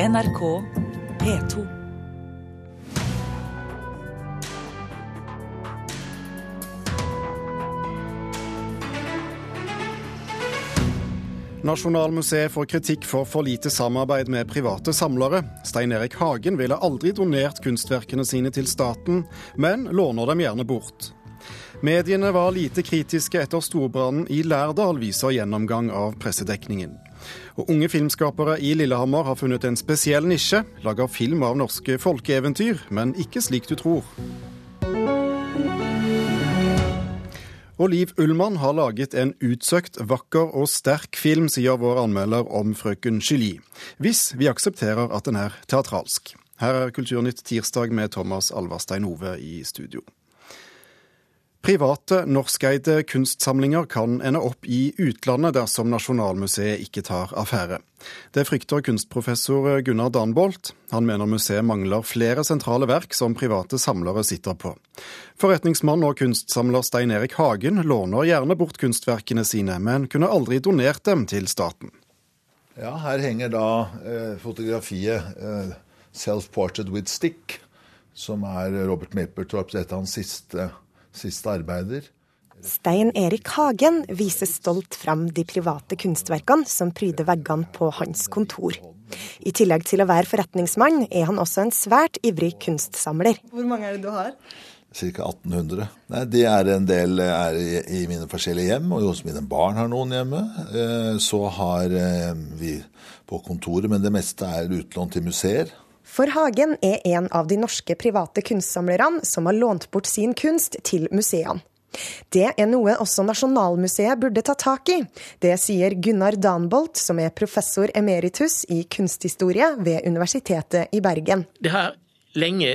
NRK P2. Nasjonalmuseet får kritikk for for lite samarbeid med private samlere. Stein Erik Hagen ville aldri donert kunstverkene sine til staten, men låner dem gjerne bort. Mediene var lite kritiske etter storbrannen i Lærdal, viser gjennomgang av pressedekningen. Og unge filmskapere i Lillehammer har funnet en spesiell nisje. Lager film av norske folkeeventyr, men ikke slik du tror. Og Liv Ullmann har laget en utsøkt, vakker og sterk film, sier vår anmelder om frøken Julie. Hvis vi aksepterer at den er teatralsk. Her er Kulturnytt tirsdag med Thomas Alverstein Ove i studio. Private norskeide kunstsamlinger kan ende opp i utlandet dersom Nasjonalmuseet ikke tar affære. Det frykter kunstprofessor Gunnar Danbolt. Han mener museet mangler flere sentrale verk som private samlere sitter på. Forretningsmann og kunstsamler Stein Erik Hagen låner gjerne bort kunstverkene sine, men kunne aldri donert dem til staten. Ja, her henger da eh, fotografiet eh, 'Self Portrait with Stick', som er Robert Mappertorps et av hans siste siste arbeider. Stein Erik Hagen viser stolt frem de private kunstverkene som pryder veggene på hans kontor. I tillegg til å være forretningsmann, er han også en svært ivrig kunstsamler. Hvor mange er det du har? Ca. 1800. Nei, de er en del er i mine forskjellige hjem, og hos mine barn har noen hjemme. Eh, så har eh, vi på kontoret, men det meste er utlånt til museer. For Hagen er en av de norske private kunstsamlerne som har lånt bort sin kunst til museene. Det er noe også Nasjonalmuseet burde ta tak i. Det sier Gunnar Danbolt, som er professor emeritus i kunsthistorie ved Universitetet i Bergen. Det har lenge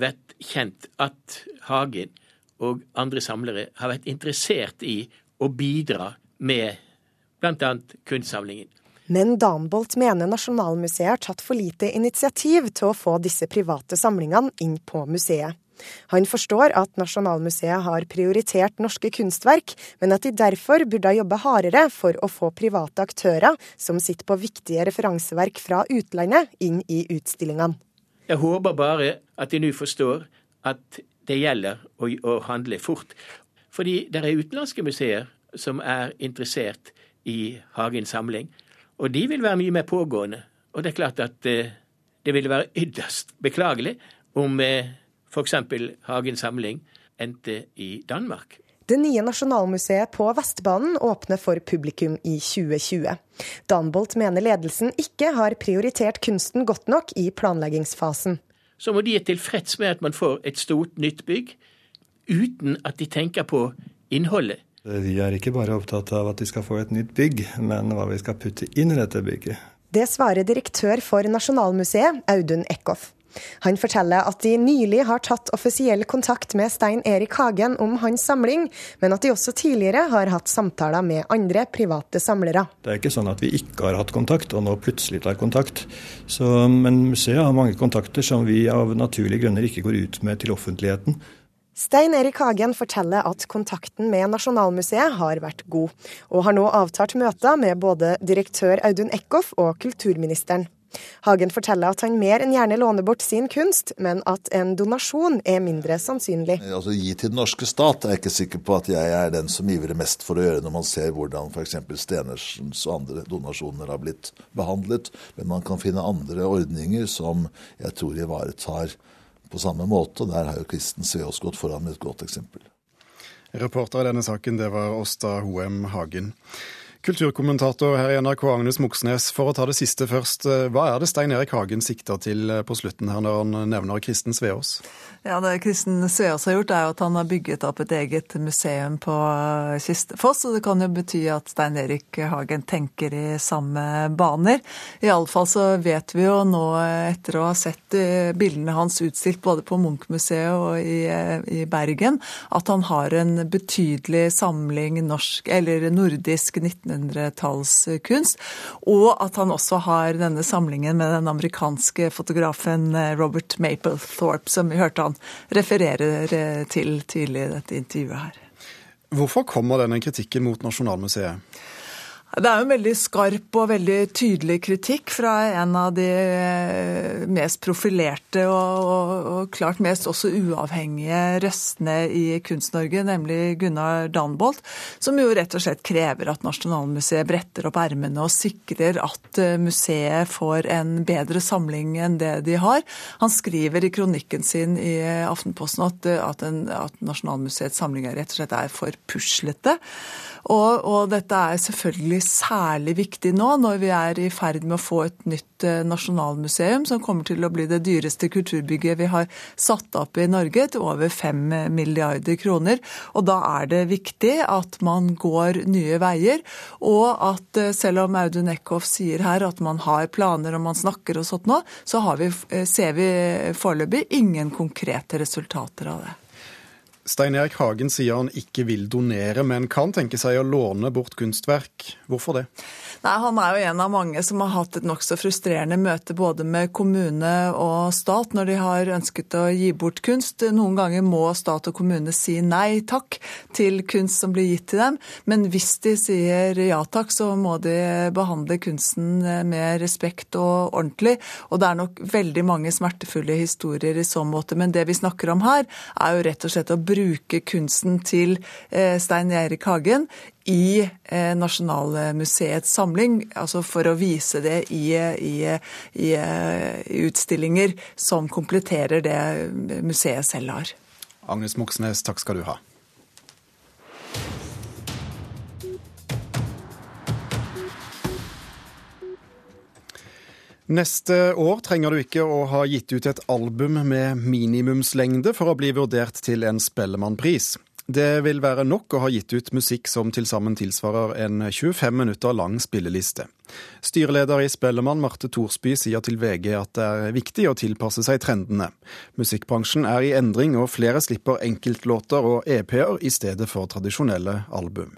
vært kjent at Hagen og andre samlere har vært interessert i å bidra med bl.a. kunstsamlingen. Men Danbolt mener Nasjonalmuseet har tatt for lite initiativ til å få disse private samlingene inn på museet. Han forstår at Nasjonalmuseet har prioritert norske kunstverk, men at de derfor burde jobbe hardere for å få private aktører som sitter på viktige referanseverk fra utlandet, inn i utstillingene. Jeg håper bare at de nå forstår at det gjelder å, å handle fort. Fordi det er utenlandske museer som er interessert i Hagens samling. Og de vil være mye mer pågående. Og det er klart at eh, det ville være ytterst beklagelig om eh, f.eks. Hagens samling endte i Danmark. Det nye Nasjonalmuseet på Vestbanen åpner for publikum i 2020. Danbolt mener ledelsen ikke har prioritert kunsten godt nok i planleggingsfasen. Så må de er tilfreds med at man får et stort, nytt bygg, uten at de tenker på innholdet. Vi er ikke bare opptatt av at de skal få et nytt bygg, men hva vi skal putte inn i dette bygget. Det svarer direktør for Nasjonalmuseet, Audun Eckhoff. Han forteller at de nylig har tatt offisiell kontakt med Stein Erik Hagen om hans samling, men at de også tidligere har hatt samtaler med andre private samlere. Det er ikke sånn at vi ikke har hatt kontakt, og nå plutselig tar kontakt. Så, men museet har mange kontakter som vi av naturlige grunner ikke går ut med til offentligheten. Stein Erik Hagen forteller at kontakten med Nasjonalmuseet har vært god, og har nå avtalt møter med både direktør Audun Eckhoff og kulturministeren. Hagen forteller at han mer enn gjerne låner bort sin kunst, men at en donasjon er mindre sannsynlig. Altså Gi til den norske stat er jeg ikke sikker på at jeg er den som ivrer mest for å gjøre når man ser hvordan f.eks. Stenersens og andre donasjoner har blitt behandlet. Men man kan finne andre ordninger som jeg tror ivaretar på samme måte. Der har jo Kristen Sveås gått foran med et godt eksempel. Reporter i denne saken, det var Åsta Hoem Hagen. Kulturkommentator her i NRK, Agnes Moxnes. For å ta det siste først. Hva er det Stein Erik Hagen sikter til på slutten her når han nevner Kristen Sveås? Ja, Det Kristen Sveås har gjort, er at han har bygget opp et eget museum på eh, Kistefoss. Og det kan jo bety at Stein Erik Hagen tenker i samme baner. Iallfall så vet vi jo nå, etter å ha sett eh, bildene hans utstilt både på Munch-museet og i, eh, i, Bergen, at han har en betydelig samling norsk, eller nordisk 1900-tallskunst. Og at han også har denne samlingen med den amerikanske fotografen Robert Mapplethorpe, som vi hørte han refererer eh, til tidlig i dette intervjuet her. Hvorfor kommer denne kritikken mot Nasjonalmuseet? Det er jo en veldig skarp og veldig tydelig kritikk fra en av de eh, mest profilerte og, og, og klart mest også uavhengige røstene i Kunst-Norge, nemlig Gunnar Danbolt, som jo rett og slett krever at Nasjonalmuseet bretter opp ermene og sikrer at eh, museet får en bedre samling enn det de har. Han skriver i kronikken sin i Aftenposten at, at, en, at Nasjonalmuseets samlinger rett og slett er for puslete. Og, og, dette er selvfølgelig særlig viktig nå, når vi er i ferd med å få et nytt eh, nasjonalmuseum, som kommer til å bli det dyreste kulturbygget vi har satt opp i Norge, til over fem milliarder kroner. Og da er det viktig at man går nye veier, og at eh, selv om Audun Eckhoff sier her at man har planer og man snakker og sånt nå, så vi, eh, ser vi foreløpig ingen konkrete resultater av det. Stein Erik Hagen sier han ikke vil donere, men kan tenke seg å låne bort kunstverk. Hvorfor det? Nei, Han er jo en av mange som har hatt et nokså frustrerende møte både med kommune og stat når de har ønsket å gi bort kunst. Noen ganger må stat og kommune si nei takk til kunst som blir gitt til dem. Men hvis de sier ja takk, så må de behandle kunsten med respekt og ordentlig. Og det er nok veldig mange smertefulle historier i så måte. Men det vi snakker om her, er jo rett og slett å bruke kunsten til eh, Stein Eirik Hagen i eh, Nasjonalmuseets samling, altså for å vise det i, i, i, i utstillinger som kompletterer det museet selv har. Agnes Moxnes, takk skal du ha. Neste år trenger du ikke å ha gitt ut et album med minimumslengde for å bli vurdert til en Spellemannpris. Det vil være nok å ha gitt ut musikk som til sammen tilsvarer en 25 minutter lang spilleliste. Styreleder i Spellemann, Marte Thorsby, sier til VG at det er viktig å tilpasse seg trendene. Musikkbransjen er i endring, og flere slipper enkeltlåter og EP-er i stedet for tradisjonelle album.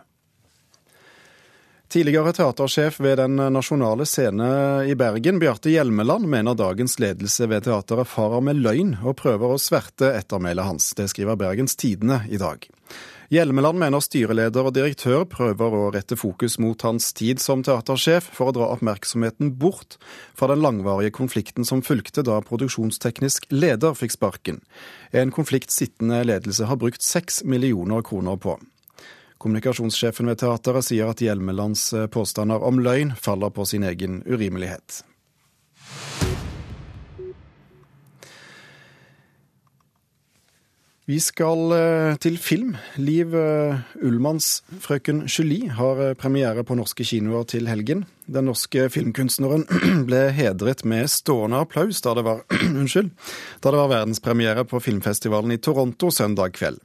Tidligere teatersjef ved Den nasjonale scene i Bergen, Bjarte Hjelmeland, mener dagens ledelse ved teateret farer med løgn og prøver å sverte ettermælet hans. Det skriver Bergens Tidende i dag. Hjelmeland mener styreleder og direktør prøver å rette fokus mot hans tid som teatersjef for å dra oppmerksomheten bort fra den langvarige konflikten som fulgte da produksjonsteknisk leder fikk sparken. En konflikt sittende ledelse har brukt seks millioner kroner på. Kommunikasjonssjefen ved teateret sier at Hjelmelands påstander om løgn faller på sin egen urimelighet. Vi skal eh, til film. Liv eh, Ullmanns 'Frøken Julie' har eh, premiere på norske kinoer til helgen. Den norske filmkunstneren ble hedret med stående applaus da det var, unnskyld, da det var verdenspremiere på filmfestivalen i Toronto søndag kveld.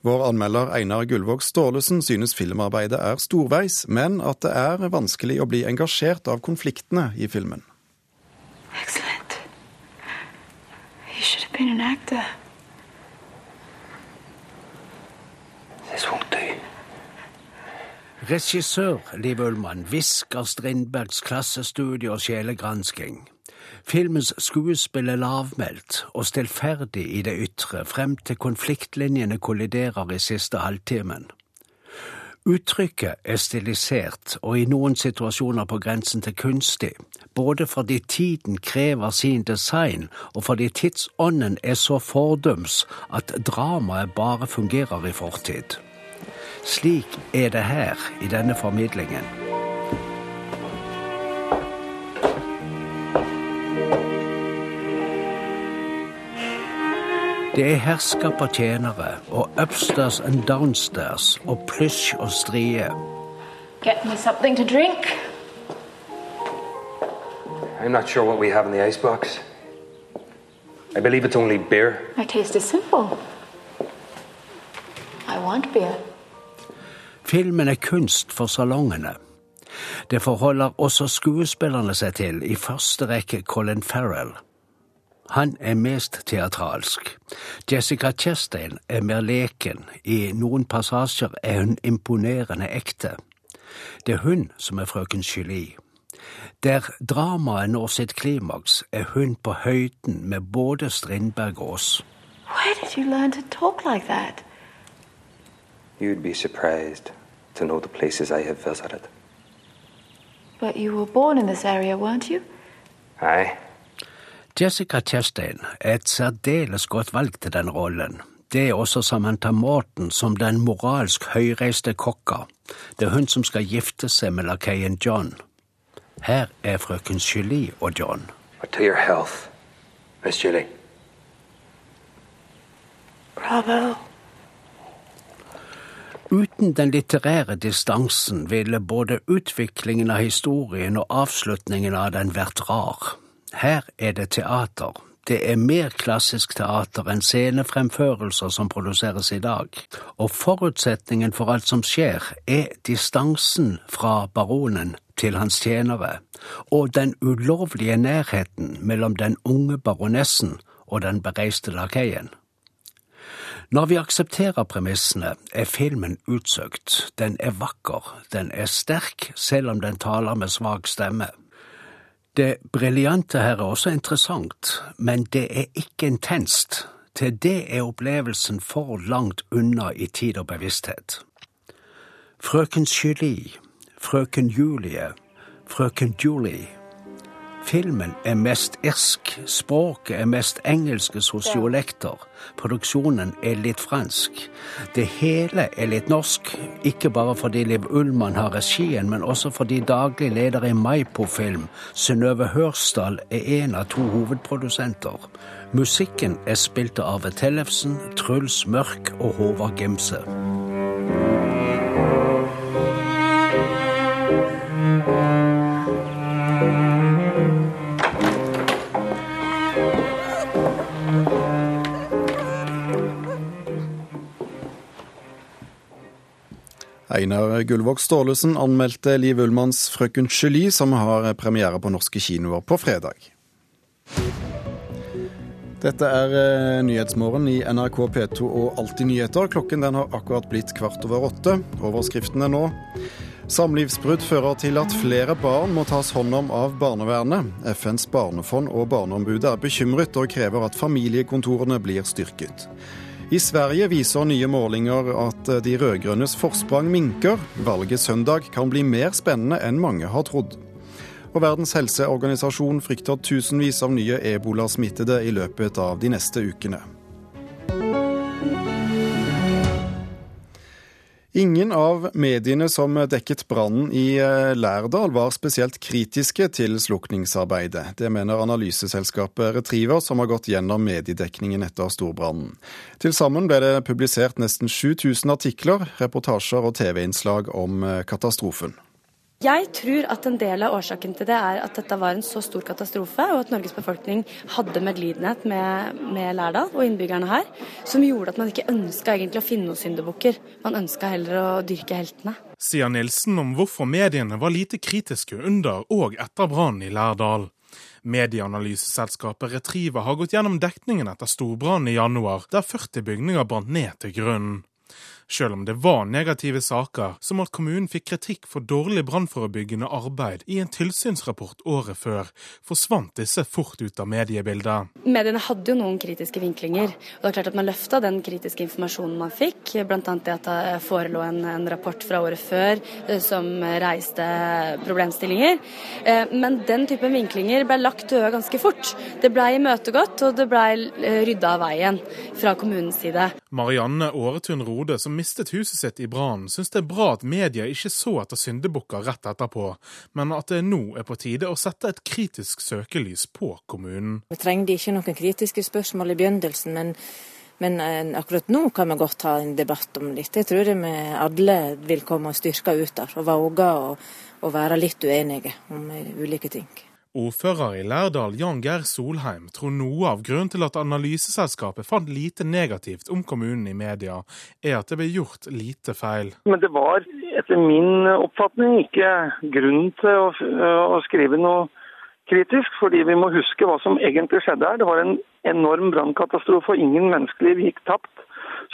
Vår anmelder Einar Gullvåg Staalesen synes filmarbeidet er storveis, men at det er vanskelig å bli engasjert av konfliktene i filmen. Excellent. You should have been an actor. Regissør Liv Ullmann hvisker Strindbergs klassestudie og sjelegransking. Filmens skuespill er lavmælt og stillferdig i det ytre frem til konfliktlinjene kolliderer i siste halvtimen. Uttrykket er stilisert og i noen situasjoner på grensen til kunstig, både fordi tiden krever sin design og fordi tidsånden er så fordums at dramaet bare fungerer i fortid. Slik er det her i denne formidlingen. Det er herskap og tjenere og upstairs and downstairs og plysj og strie. Get me something to drink. I'm not sure what we have in the icebox. I believe it's only beer. My taste is simple. I want beer. Filmen er kunst for salongene. Det forholder også skuespillerne seg til, i første rekke Colin Farrell. Han er mest teatralsk. Jessica Chastain er mer leken, i noen passasjer er hun imponerende ekte. Det er hun som er frøken Julie. Der dramaet når sitt klimaks, er hun på høyden med både Strindberg og oss. Where did you learn to talk like that? You'd be surprised to know the places I have visited. But you were born in this area, weren't you? Aye. Jessica Chastain er et særdeles godt valg til den rollen. Det er også Samantha Morton som den moralsk høyreiste kokka. Det er hun som skal gifte seg med lakeien John. Her er frøken Julie og John. To your health, Miss Julie. Bravo. Uten den litterære distansen ville både utviklingen av historien og avslutningen av den vært rar. Her er det teater. Det er mer klassisk teater enn scenefremførelser som produseres i dag, og forutsetningen for alt som skjer, er distansen fra baronen til hans tjenere, og den ulovlige nærheten mellom den unge baronessen og den bereiste lakeien. Når vi aksepterer premissene, er filmen utsøkt. Den er vakker, den er sterk, selv om den taler med svak stemme. Det briljante her er også interessant, men det er ikke intenst. Til det er opplevelsen for langt unna i tid og bevissthet. Frøken Julie, frøken Julie, frøken Julie Filmen er mest irsk, språket er mest engelske sosiolekter, produksjonen er litt fransk. Det hele er litt norsk, ikke bare fordi Liv Ullmann har regien, men også fordi daglig leder i Maipo-film, Synnøve Hørsdal, er en av to hovedprodusenter. Musikken er spilt av Arve Tellefsen, Truls Mørk og Håvard Gimse. Einar Gullvåg Staalesen anmeldte Liv Ullmanns 'Frøken Julie', som har premiere på norske kinoer på fredag. Dette er eh, Nyhetsmorgen i NRK P2 og Alltid nyheter. Klokken den har akkurat blitt kvart over åtte. Overskriftene nå. Samlivsbrudd fører til at flere barn må tas hånd om av barnevernet. FNs barnefond og Barneombudet er bekymret og krever at familiekontorene blir styrket. I Sverige viser nye målinger at de rød-grønnes forsprang minker. Valget søndag kan bli mer spennende enn mange har trodd. Og Verdens helseorganisasjon frykter tusenvis av nye ebolasmittede i løpet av de neste ukene. Ingen av mediene som dekket brannen i eh, Lærdal var spesielt kritiske til slukningsarbeidet. Det mener analyseselskapet Retriever, som har gått gjennom mediedekningen etter storbrannen. Til sammen ble det publisert nesten 7000 artikler, reportasjer og TV-innslag om eh, katastrofen. Jeg tror at en del av årsaken til det er at dette var en så stor katastrofe, og at Norges befolkning hadde medlidenhet med, med Lærdal og innbyggerne her, som gjorde at man ikke ønska egentlig å finne noen syndebukker. Man ønska heller å dyrke heltene. Sier Nilsen om hvorfor mediene var lite kritiske under og etter brannen i Lærdal. Medieanalyseselskapet Retriever har gått gjennom dekningen etter storbrannen i januar, der 40 bygninger brant ned til grunnen. Selv om det var negative saker, som at kommunen fikk kritikk for dårlig brannforebyggende arbeid i en tilsynsrapport året før, forsvant disse fort ut av mediebildet. Mediene hadde jo noen kritiske vinklinger. og det er klart at Man løfta den kritiske informasjonen man fikk, bl.a. det at det forelå en, en, rapport fra året før eh, som reiste problemstillinger. Eh, men den typen vinklinger ble lagt døde ganske fort. Det ble imøtegått, og det ble eh, rydda av veien fra kommunens side. Marianne Åretun Rode, som mistet huset sitt i brannen, syns det er bra at media ikke så etter syndebukker rett etterpå, men at det nå er på tide å sette et kritisk søkelys på kommunen. Vi trengte ikke noen kritiske spørsmål i begynnelsen, men, men eh, akkurat nå kan vi godt ha en debatt om litt. Jeg tror vi alle vil komme styrka ut der, og våge å, være litt uenige om ulike ting. Ordfører i Lærdal, Jan Geir Solheim, tror noe av grunnen til at analyseselskapet fant lite negativt om kommunen i media, er at det ble gjort lite feil. Men det var etter min oppfatning ikke grunn til å, å skrive noe kritisk, fordi vi må huske hva som egentlig skjedde her. Det var en enorm brannkatastrofe, og ingen menneskeliv gikk tapt.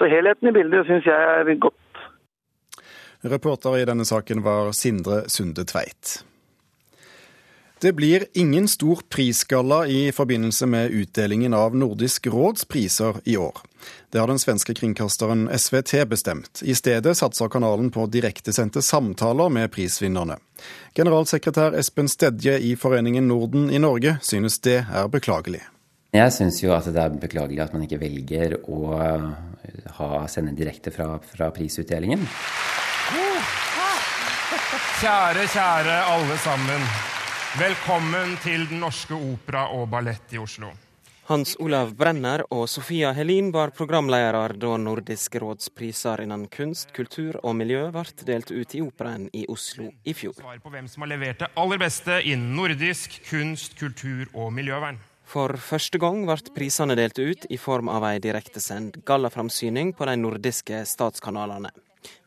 Så helheten i bildet syns jeg er godt. Reporter i denne saken var Sindre Sunde Tveit. Det blir ingen stor prisgalla i forbindelse med utdelingen av Nordisk råds priser i år. Det har den svenske kringkasteren SVT bestemt. I stedet satser kanalen på direktesendte samtaler med prisvinnerne. Generalsekretær Espen Stedje i Foreningen Norden i Norge synes det er beklagelig. Jeg syns jo at det er beklagelig at man ikke velger å ha, sende direkte fra, fra prisutdelingen. Kjære, kjære alle sammen. Velkommen til Den norske opera og ballett i Oslo. Hans Olav Brenner og Sofia Helin var programledere da Nordisk råds priser innen kunst, kultur og miljø ble delt ut i Operaen i Oslo i fjor. Svar på hvem som har levert det aller beste innen nordisk kunst, kultur og miljøvern. For første gang ble prisene delt ut i form av ei direktesendt gallaframsyning på de nordiske statskanalene.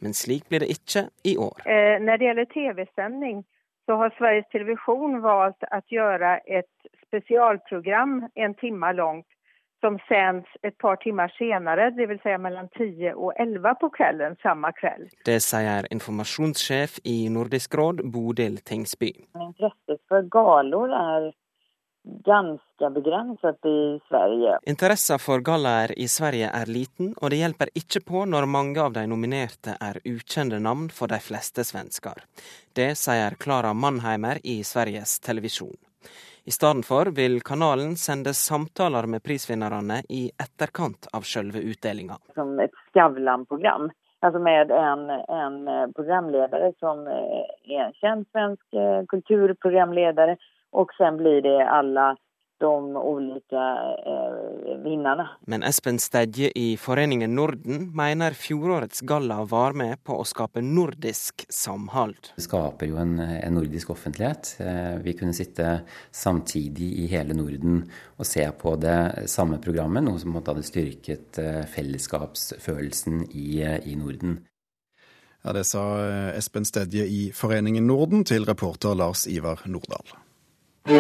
Men slik blir det ikke i år. Eh, når det gjelder TV-sending, så har Sveriges Television valgt å gjøre et spesialprogram en time langt som sendes et par timer senere, dvs. Si mellom 10 og 11 på kvelden samme kveld. Det sier informasjonssjef i Nordisk råd, Bodil Tingsby. Interesset for galor er ganske begrenset i Sverige. Interessen for gallaer i Sverige er liten, og det hjelper ikke på når mange av de nominerte er ukjente navn for de fleste svensker. Det sier Klara Mannheimer i Sveriges Televisjon. I stedet for vil kanalen sende samtaler med prisvinnerne i etterkant av selve utdelinga. Som et Skavlan-program. Altså med en, en programleder som er en kjent svensk eh, kulturprogramleder og sen blir det alle de ulike eh, vinnerne. Men Espen Stedje i Foreningen Norden mener fjorårets galla var med på å skape nordisk samhold. Det skaper jo en, en, nordisk offentlighet. Eh, vi kunne sitte samtidig i hele Norden og se på det samme programmet, noe som hadde styrket eh, fellesskapsfølelsen i, i Norden. Ja, Det sa Espen Stedje i Foreningen Norden til reporter Lars Ivar Nordahl. Dette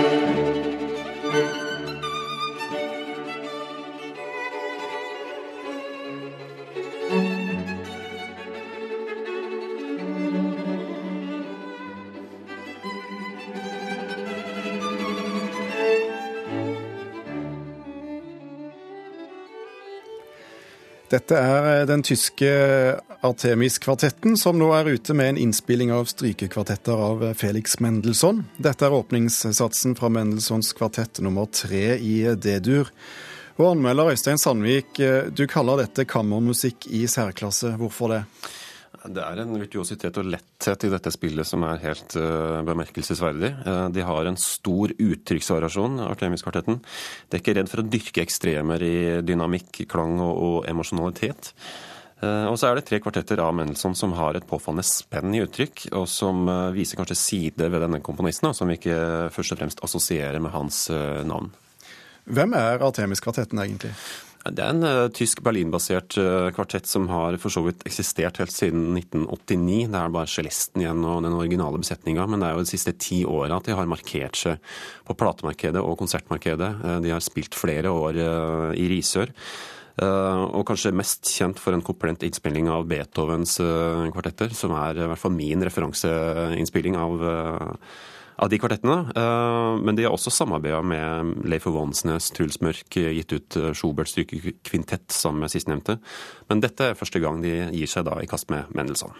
er den tyske Artemis-kvartetten, som nå er ute med en innspilling av strykekvartetter av Felix Mendelssohn. Dette er åpningssatsen fra Mendelssohns kvartett nummer tre i D-dur. Og anmelder Øystein Sandvik, du kaller dette kammermusikk i særklasse. Hvorfor det? Det er en virtuositet og letthet i dette spillet som er helt uh, bemerkelsesverdig. Uh, de har en stor uttrykksvariasjon, Artemis-kvartetten. De er ikke redd for å dyrke ekstremer i dynamikk, klang og, og emosjonalitet. Uh, og så er det tre kvartetter av Mendelssohn som har et påfallende spenn i uttrykk, og som viser kanskje sider ved denne komponisten som vi ikke først og fremst assosierer med hans navn. Hvem er Artemis-kvartetten egentlig? Det er en uh, tysk Berlin-basert uh, kvartett som har for så vidt eksistert helt siden 1989. Det er bare cellisten igjen og den originale besetninga, men det er jo de siste ti åra at de har markert seg på platemarkedet og konsertmarkedet. Uh, de har spilt flere år i Risør. Og kanskje mest kjent for en komplett innspilling av Beethovens kvartetter, som er i hvert fall min referanseinnspilling av av de kvartettene. Eh, men de har også samarbeida med Leif Vånsnes, Truls Mørk, gitt ut eh, stykke Kvintett sammen med sistnevnte. Men dette er første gang de gir seg da i kast med Mendelssohn.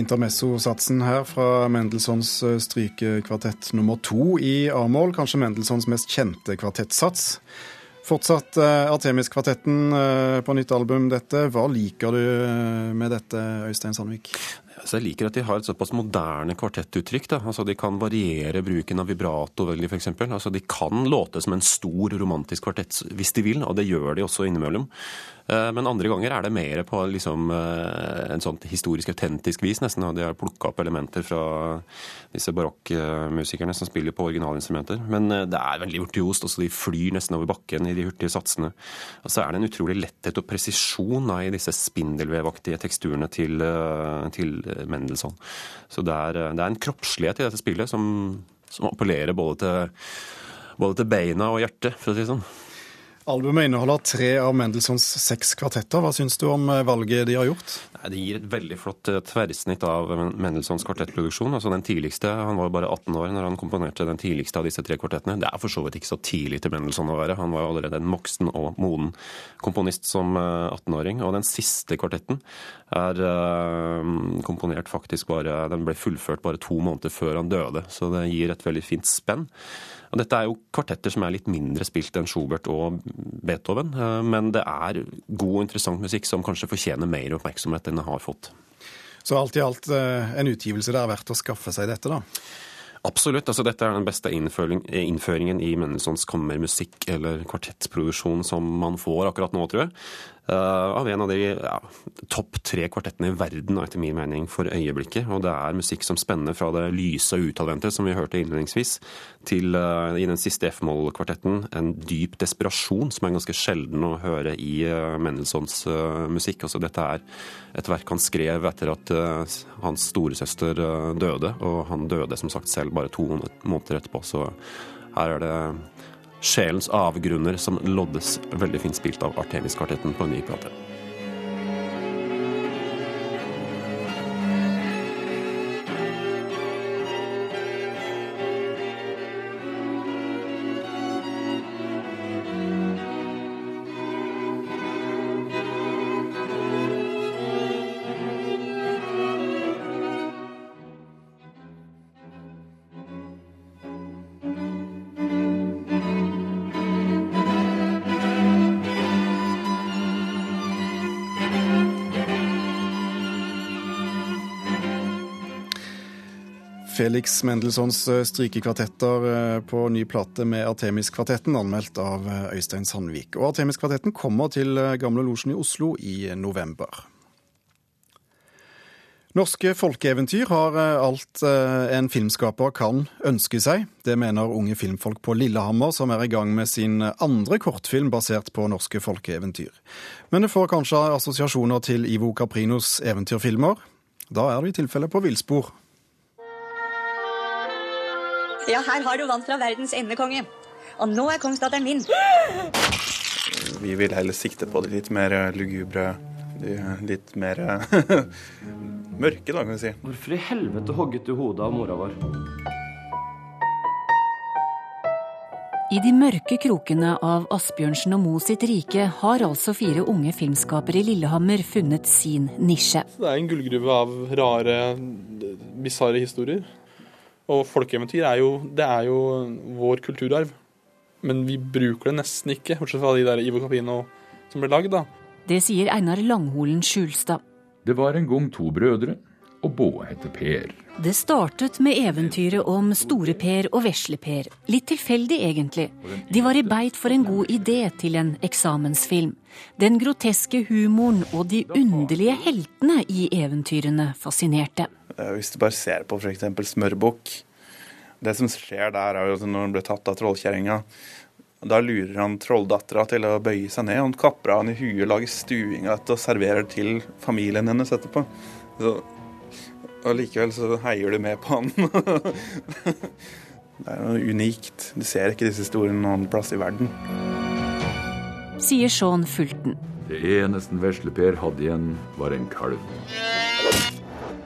Intermesso-satsen her fra Mendelssohns eh, strykekvartett nummer to i A-moll, Kanskje Mendelssohns mest kjente kvartettsats. Fortsatt uh, Artemis-kvartetten uh, på nytt album, dette. Hva liker du med dette, Øystein Sandvik? Så jeg liker at de har et såpass moderne kvartettuttrykk. Da. Altså, de kan variere bruken av vibrato veldig, f.eks. Altså, de kan låte som en stor romantisk kvartett hvis de vil, og det gjør de også innimellom. Eh, men andre ganger er det mer på liksom, eh, en sånn historisk autentisk vis, nesten. De har plukka opp elementer fra disse barokkmusikerne som spiller på originalinstrumenter. Men eh, det er veldig virtuost. Altså, de flyr nesten over bakken i de hurtige satsene. Og så er det en utrolig letthet og presisjon da, i disse spindelvevaktige teksturene til, til Mendelssohn. Så det er, det er, en kroppslighet i dette spillet som, som appellerer både til, både til beina og hjertet, for å si det sånn. Albumet inneholder tre av Mendelssohns seks kvartetter. Hva syns du om eh, valget de har gjort? Det gir et veldig flott eh, tverrsnitt av Mendelssohns kvartettproduksjon. Altså den tidligste, Han var jo bare 18 år når han komponerte den tidligste av disse tre kvartettene. Det er for så vidt ikke så tidlig til Mendelssohn å være. Han var allerede en voksen og moden komponist som 18-åring. Eh, og den siste kvartetten er komponert faktisk bare Den ble fullført bare to måneder før han døde, så det gir et veldig fint spenn. Og dette er jo kvartetter som er litt mindre spilt enn Schubert og Beethoven, eh, men det er god og interessant musikk som kanskje fortjener mer oppmerksomhet enn det har fått. Så alt i alt eh, en utgivelse det er verdt å skaffe seg dette, da? Absolutt. altså Dette er den beste innføringen i Mendelssohns kammermusikk- eller kvartettproduksjon som man får akkurat nå, tror jeg. Uh, av en av de ja, topp tre kvartettene i verden, etter min mening, for øyeblikket. Og det er musikk som spenner fra det lyse og utadvendte, som vi hørte innledningsvis, til uh, i den siste F-moll-kvartetten en dyp desperasjon, som er ganske sjelden å høre i uh, Mendelssohns musikk. Altså, dette er et verk han skrev etter at hans storesøster døde, og han døde som sagt selv bare to måneder etterpå. Så her er det Sjelens avgrunner, som loddes veldig fint spilt av Artemis-kvartetten på en ny plate. Felix Mendelssohns eh, strykekvartetter eh, på ny plate med Artemis-kvartetten, anmeldt av eh, Øystein Sandvik. Og Artemis-kvartetten kommer til Gamle Losjen i Oslo i november. Norske folkeeventyr har alt en filmskaper kan ønske seg. Det mener unge filmfolk på Lillehammer, som er i gang med sin andre kortfilm basert på norske folkeeventyr. Men det får kanskje assosiasjoner til Ivo Caprinos eventyrfilmer. Da er du i tilfelle på villspor. Ja, her har du vann fra verdens ende, konge. Og nå er kongsdatteren min. Vi vil heller sikte på de litt mer lugubre, de litt mer mørke, da, kan vi si. Hvorfor i helvete hogget du hodet av mora vår? I de mørke krokene av Asbjørnsen og Mo sitt rike har altså fire unge filmskapere i Lillehammer funnet sin nisje. Det er en gullgruve av rare, bisarre historier. Og folkeeventyr er jo, det er jo vår kulturarv. Men vi bruker det nesten ikke, bortsett fra de der Ivo Capino som ble lagd, da. Det sier Einar Langholen Skjulstad. Det var en gang to brødre, og båe heter Per. Det startet med eventyret om Store-Per og Vesle-Per. Litt tilfeldig, egentlig. De var i beit for en god idé til en eksamensfilm. Den groteske humoren og de underlige heltene i eventyrene fascinerte. Eh, hvis du bare ser på f.eks. Smørbukk. Det som skjer der, er jo at når han blir tatt av trollkjerringa, da lurer han trolldattera til å bøye seg ned. Han kapper av henne i huet, lager stuing og serverer til familien hennes etterpå. Så, og likevel så heier du med på han. det er noe unikt. Du ser ikke disse historiene noen plass i verden. Sier Sean Fulton. Det eneste vesle-Per hadde igjen, var en kalv.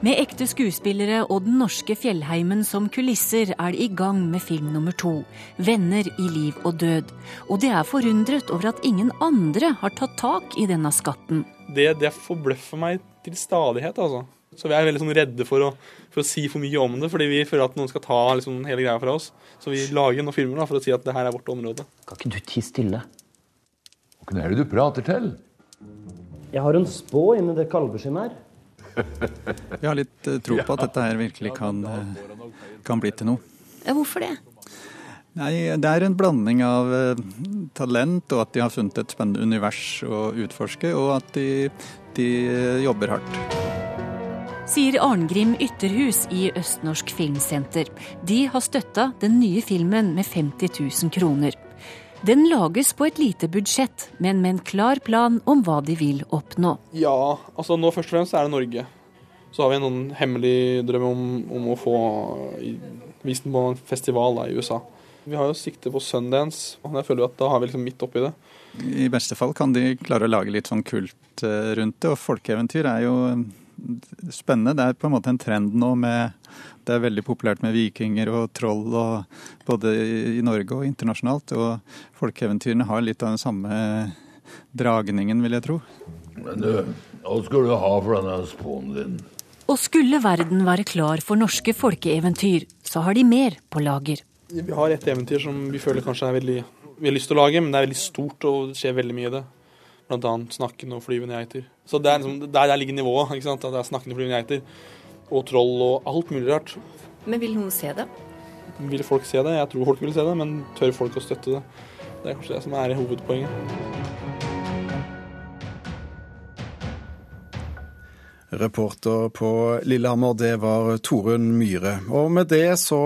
Med ekte skuespillere og den norske fjellheimen som kulisser er de i gang med film nummer to, 'Venner i liv og død'. Og det er forundret over at ingen andre har tatt tak i denne skatten. Det, det forbløffer meg til stadighet, altså. Så vi er veldig sånn redde for å, for å, si for mye om det, fordi vi føler at noen skal ta liksom, hele greia fra oss. Så vi lager noen filmer da, for å si at det her er vårt område. Kan ikke du tie stille? Hvem er det du prater til? Jeg har en spå inni det kalveskinnet her. Vi har litt uh, tro på at dette her virkelig kan, uh, kan bli til noe. Hvorfor det? Nei, Det er en blanding av uh, talent og at de har funnet et spennende univers å utforske, og at de, de jobber hardt. Sier Arngrim Ytterhus i Østnorsk Filmsenter. De har støtta den nye filmen med 50 000 kroner. Den lages på et lite budsjett, men med en klar plan om hva de vil oppnå. Ja, altså nå først og fremst er det Norge. Så har vi en sånn hemmelig drøm om, om å få vist den på en festival da, i USA. Vi har jo sikte på Sundance, og jeg føler at da har vi liksom midt oppi det. I beste fall kan de klare å lage litt sånn kult eh, rundt det, og folkeeventyr er jo spennende. Det er på en måte en trend nå med Det er veldig populært med vikinger og troll og, både i Norge og internasjonalt. Og folkeeventyrene har litt av den samme dragningen, vil jeg tro. Men du, hva skal du ha for denne spånen din? Og skulle verden være klar for norske folkeeventyr, så har de mer på lager. Vi har et eventyr som vi føler kanskje er veldig vi har lyst til å lage, men det er veldig stort og det skjer veldig mye i det. Blant annet snakkende og flyvende geiter. Så det er liksom, der, der ligger nivået. ikke sant? At det er snakkende og flyvende geiter. Og troll og alt mulig rart. Men vil noen se det? Vil folk se det? Jeg tror folk vil se det, men tør folk å støtte det? Det er kanskje det som er hovedpoenget. Reporter på Lillehammer, det var Torunn Myhre. Og med det så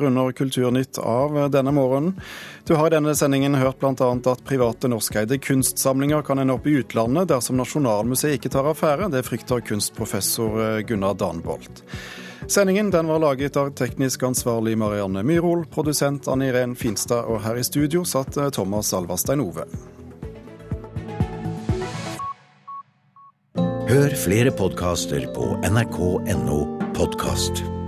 runder Kulturnytt av denne morgenen. Du har i denne sendingen hørt bl.a. at private norskeide kunstsamlinger kan ende opp i utlandet dersom Nasjonalmuseet ikke tar affære. Det frykter kunstprofessor Gunnar Danbolt. Sendingen den var laget av teknisk ansvarlig Marianne Myrhol, produsent Anne Irén Finstad, og her i studio satt Thomas Alvarstein Ove. Hør flere podkaster på nrk.no podkast.